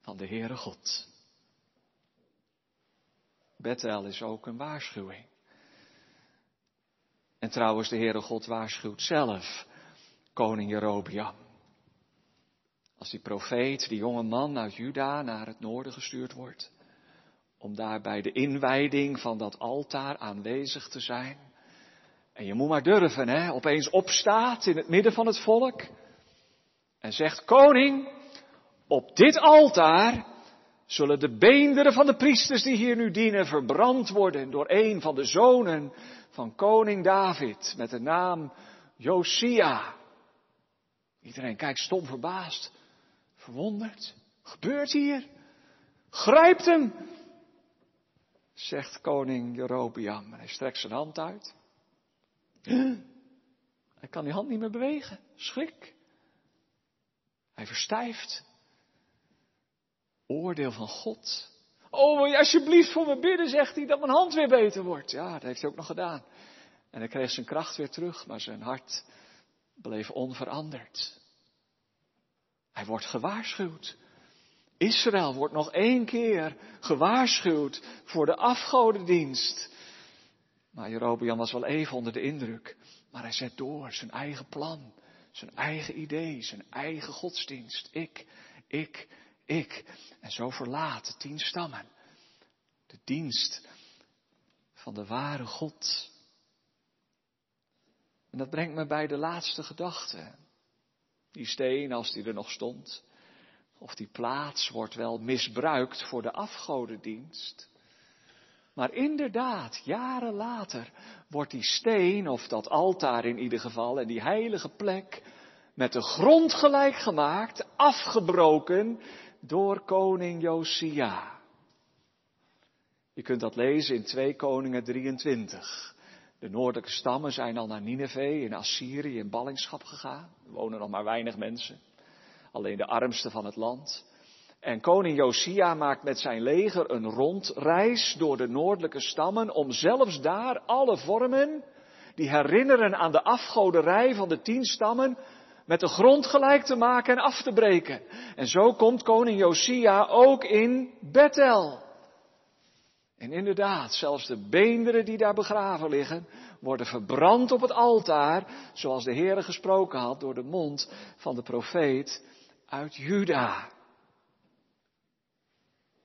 van de Heere God. Bethel is ook een waarschuwing. En trouwens, de Heere God waarschuwt zelf koning Jerobiam. Als die profeet, die jonge man uit Juda, naar het noorden gestuurd wordt, om daar bij de inwijding van dat altaar aanwezig te zijn. En je moet maar durven, hè, opeens opstaat in het midden van het volk en zegt, koning, op dit altaar zullen de beenderen van de priesters die hier nu dienen verbrand worden door een van de zonen van koning David met de naam Josia. Iedereen kijkt stom verbaasd, verwonderd. Gebeurt hier? Grijpt hem, zegt koning Jerobiam. En hij strekt zijn hand uit. Hij kan die hand niet meer bewegen. Schrik. Hij verstijft. Oordeel van God. Oh, wil je alsjeblieft voor me bidden, zegt hij, dat mijn hand weer beter wordt. Ja, dat heeft hij ook nog gedaan. En hij kreeg zijn kracht weer terug, maar zijn hart bleef onveranderd. Hij wordt gewaarschuwd. Israël wordt nog één keer gewaarschuwd voor de afgodendienst. Maar Jerobeam was wel even onder de indruk. Maar hij zet door zijn eigen plan, zijn eigen idee, zijn eigen godsdienst. Ik, ik, ik. En zo verlaat tien stammen de dienst van de ware God. En dat brengt me bij de laatste gedachte. Die steen, als die er nog stond, of die plaats wordt wel misbruikt voor de afgodendienst. Maar inderdaad, jaren later wordt die steen, of dat altaar in ieder geval, en die heilige plek met de grond gelijk gemaakt, afgebroken door koning Josia. Je kunt dat lezen in 2 Koningen 23. De noordelijke stammen zijn al naar Nineveh in Assyrië in ballingschap gegaan. Er wonen nog maar weinig mensen. Alleen de armste van het land. En koning Josia maakt met zijn leger een rondreis door de noordelijke stammen om zelfs daar alle vormen die herinneren aan de afgoderij van de tien stammen, met de grond gelijk te maken en af te breken. En zo komt koning Josia ook in Bethel. En inderdaad, zelfs de beenderen die daar begraven liggen, worden verbrand op het altaar, zoals de Heere gesproken had door de mond van de profeet uit Juda.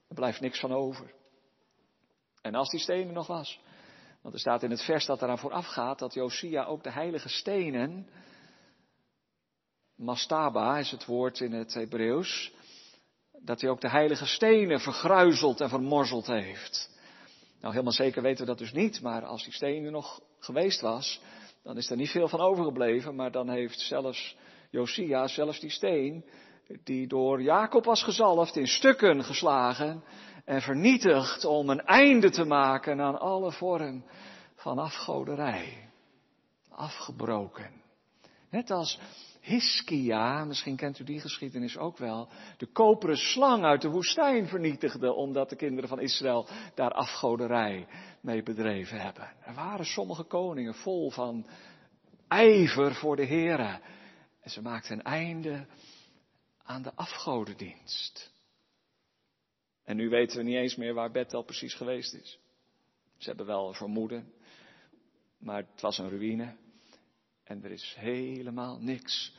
Er blijft niks van over. En als die stenen nog was, want er staat in het vers dat eraan vooraf gaat dat Josia ook de heilige stenen, mastaba is het woord in het Hebreeuws, dat hij ook de heilige stenen vergruizeld en vermorzeld heeft. Nou, helemaal zeker weten we dat dus niet, maar als die steen er nog geweest was, dan is er niet veel van overgebleven, maar dan heeft zelfs Josia, zelfs die steen, die door Jacob was gezalfd, in stukken geslagen en vernietigd om een einde te maken aan alle vorm van afgoderij. Afgebroken. Net als Hiskia, misschien kent u die geschiedenis ook wel, de koperen slang uit de woestijn vernietigde, omdat de kinderen van Israël daar afgoderij mee bedreven hebben. Er waren sommige koningen vol van ijver voor de Here. En ze maakten een einde aan de afgodendienst. En nu weten we niet eens meer waar Bethel precies geweest is. Ze hebben wel een vermoeden, maar het was een ruïne. En er is helemaal niks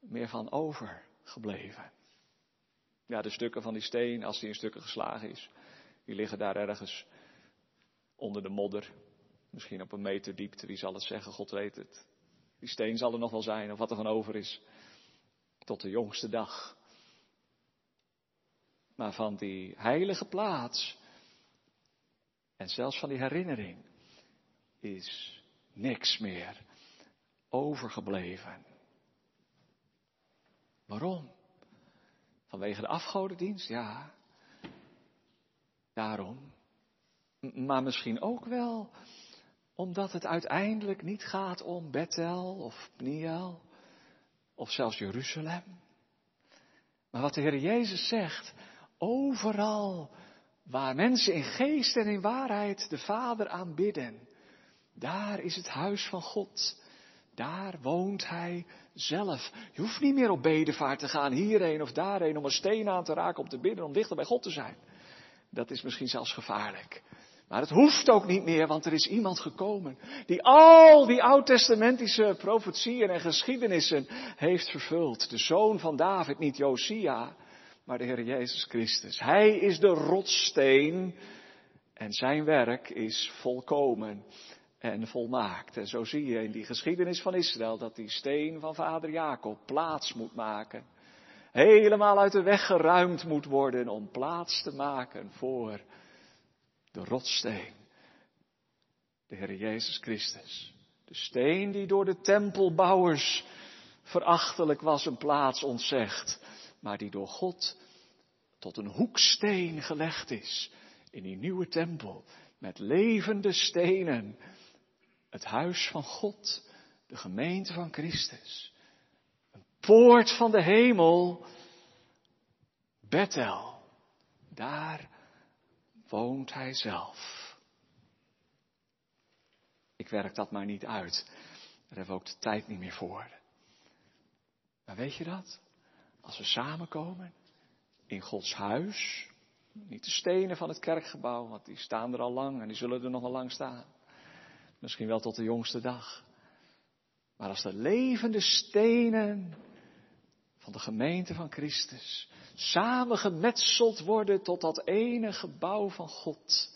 meer van overgebleven. Ja, de stukken van die steen, als die in stukken geslagen is, die liggen daar ergens onder de modder. Misschien op een meter diepte, wie zal het zeggen, God weet het. Die steen zal er nog wel zijn, of wat er van over is. Tot de jongste dag. Maar van die heilige plaats en zelfs van die herinnering is niks meer overgebleven. Waarom? Vanwege de afgodendienst? Ja. Daarom. Maar misschien ook wel omdat het uiteindelijk niet gaat om Bethel of Pniel of zelfs Jeruzalem. Maar wat de Heer Jezus zegt, overal waar mensen in geest en in waarheid de Vader aanbidden, daar is het huis van God. Daar woont Hij zelf. Je hoeft niet meer op bedevaart te gaan, hierheen of daarheen, om een steen aan te raken, om te bidden, om dichter bij God te zijn. Dat is misschien zelfs gevaarlijk. Maar het hoeft ook niet meer, want er is iemand gekomen die al die oud-testamentische profetieën en geschiedenissen heeft vervuld. De zoon van David, niet Josia, maar de Heer Jezus Christus. Hij is de rotsteen en zijn werk is volkomen en volmaakt. En zo zie je in die geschiedenis van Israël dat die steen van vader Jacob plaats moet maken. Helemaal uit de weg geruimd moet worden om plaats te maken voor de rotsteen. De Heer Jezus Christus. De steen die door de tempelbouwers verachtelijk was een plaats ontzegd, maar die door God tot een hoeksteen gelegd is in die nieuwe tempel met levende stenen het huis van God, de gemeente van Christus. Een poort van de hemel, Bethel. Daar woont hij zelf. Ik werk dat maar niet uit. Daar hebben we ook de tijd niet meer voor. Maar weet je dat? Als we samenkomen in Gods huis, niet de stenen van het kerkgebouw, want die staan er al lang en die zullen er nog lang staan. Misschien wel tot de jongste dag. Maar als de levende stenen van de gemeente van Christus samengemetseld worden tot dat ene gebouw van God.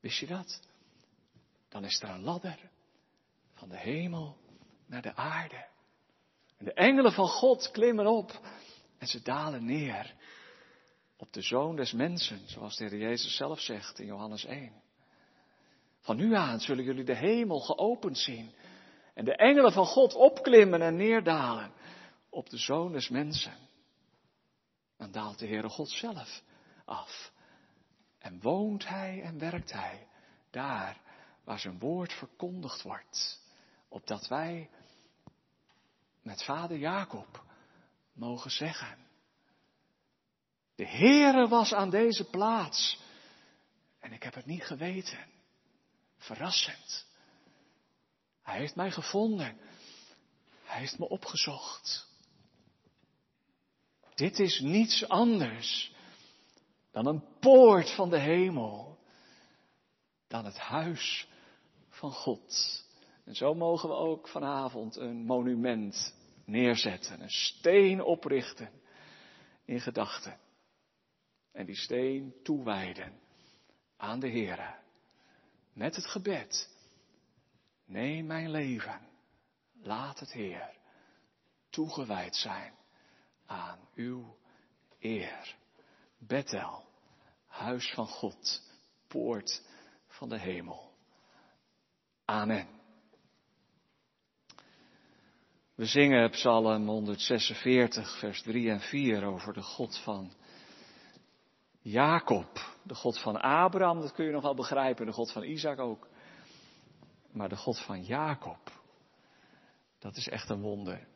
Wist je dat? Dan is er een ladder van de hemel naar de aarde. En de engelen van God klimmen op en ze dalen neer op de zoon des mensen, zoals de Heer Jezus zelf zegt in Johannes 1. Van nu aan zullen jullie de hemel geopend zien en de engelen van God opklimmen en neerdalen op de zoon des mensen. Dan daalt de Heere God zelf af. En woont Hij en werkt Hij daar waar zijn woord verkondigd wordt. Opdat wij met vader Jacob mogen zeggen. De Heere was aan deze plaats en ik heb het niet geweten. Verrassend. Hij heeft mij gevonden. Hij heeft me opgezocht. Dit is niets anders dan een poort van de hemel, dan het huis van God. En zo mogen we ook vanavond een monument neerzetten, een steen oprichten in gedachten. En die steen toewijden aan de Heer. Met het gebed. Neem mijn leven. Laat het Heer toegewijd zijn aan uw eer. Bethel, huis van God, poort van de hemel. Amen. We zingen Psalm 146, vers 3 en 4 over de God van Jacob. De God van Abraham, dat kun je nog wel begrijpen, de God van Isaac ook. Maar de God van Jacob, dat is echt een wonder.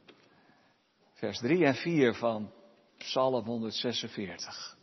Vers 3 en 4 van Psalm 146.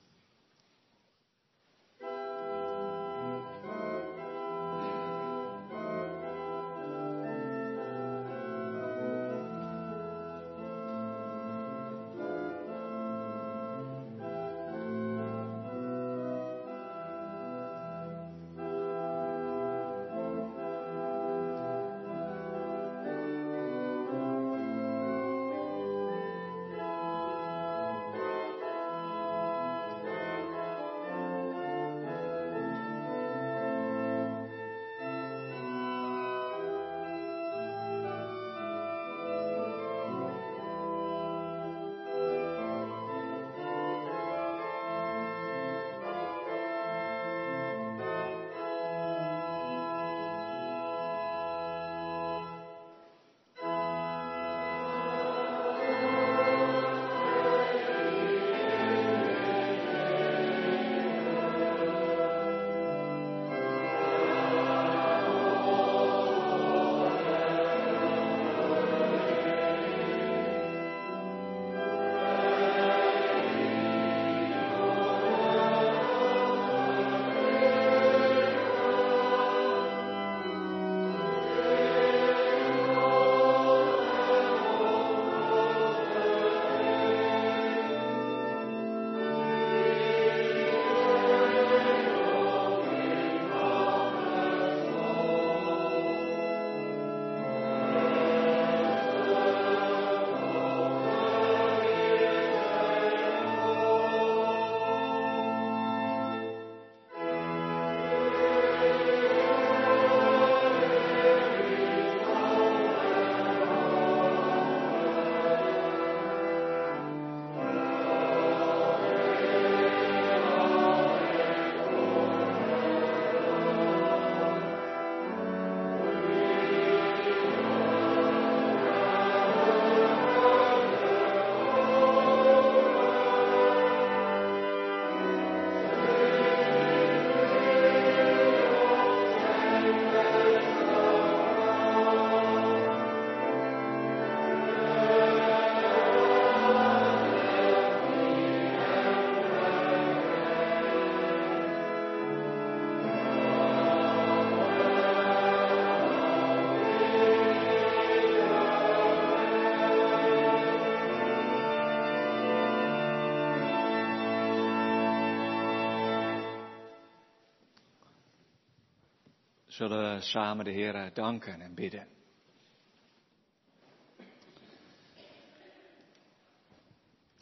Zullen we samen de Heer danken en bidden.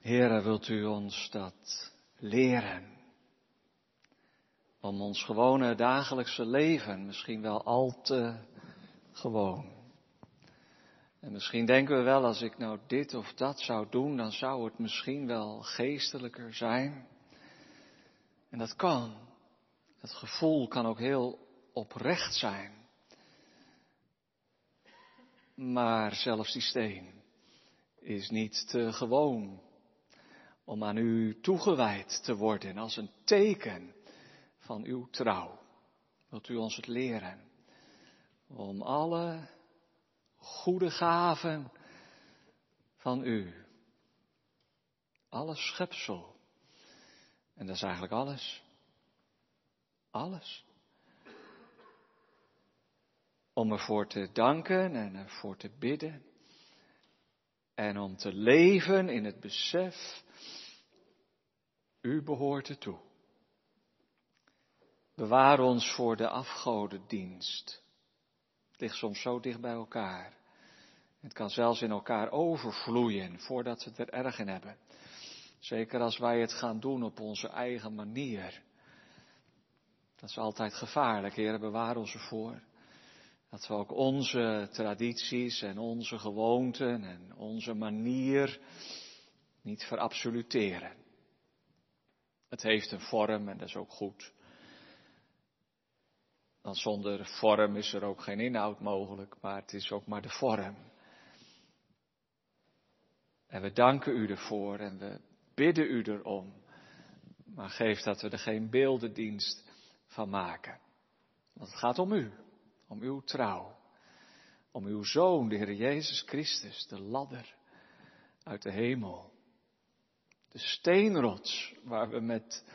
Heere, wilt u ons dat leren? Om ons gewone dagelijkse leven, misschien wel al te gewoon. En misschien denken we wel, als ik nou dit of dat zou doen, dan zou het misschien wel geestelijker zijn. En dat kan. Dat gevoel kan ook heel oprecht zijn. Maar zelfs die steen is niet te gewoon om aan u toegewijd te worden als een teken van uw trouw. Wilt u ons het leren om alle goede gaven van u, alle schepsel, en dat is eigenlijk alles, alles om ervoor te danken en ervoor te bidden. En om te leven in het besef, u behoort ertoe. Bewaar ons voor de afgodendienst. Het ligt soms zo dicht bij elkaar. Het kan zelfs in elkaar overvloeien voordat we het er erg in hebben. Zeker als wij het gaan doen op onze eigen manier. Dat is altijd gevaarlijk, Heer, bewaar ons ervoor. Dat we ook onze tradities en onze gewoonten en onze manier niet verabsoluteren. Het heeft een vorm en dat is ook goed. Want zonder vorm is er ook geen inhoud mogelijk, maar het is ook maar de vorm. En we danken u ervoor en we bidden u erom. Maar geef dat we er geen beeldendienst van maken. Want het gaat om u, om uw trouw, om uw Zoon, de Heer Jezus Christus, de ladder uit de hemel. De steenrots waar we met,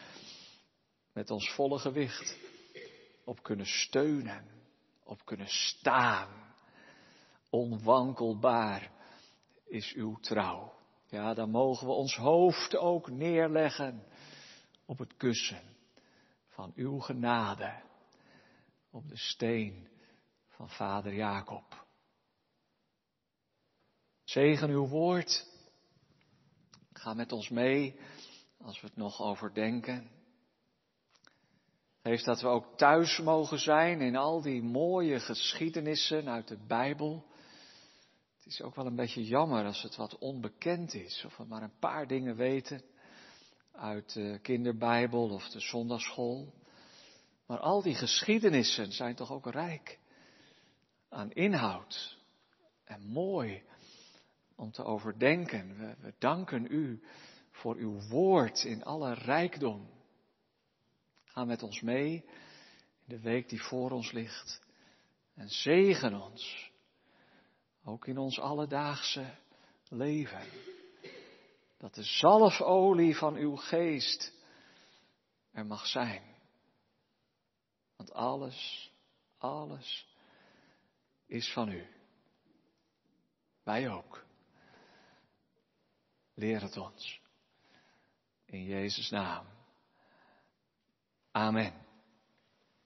met ons volle gewicht op kunnen steunen, op kunnen staan. Onwankelbaar is uw trouw. Ja, dan mogen we ons hoofd ook neerleggen op het kussen van uw genade, op de steen van vader Jacob. Zegen uw woord. Ga met ons mee als we het nog overdenken. Geef dat we ook thuis mogen zijn in al die mooie geschiedenissen uit de Bijbel. Het is ook wel een beetje jammer als het wat onbekend is, of we maar een paar dingen weten uit de kinderbijbel of de zondagschool. Maar al die geschiedenissen zijn toch ook rijk aan inhoud en mooi om te overdenken. We, we danken u voor uw woord in alle rijkdom. Ga met ons mee in de week die voor ons ligt. En zegen ons, ook in ons alledaagse leven. Dat de zalfolie van uw geest er mag zijn. Want alles, alles is van u. Wij ook. Leer het ons. In Jezus' naam. Amen.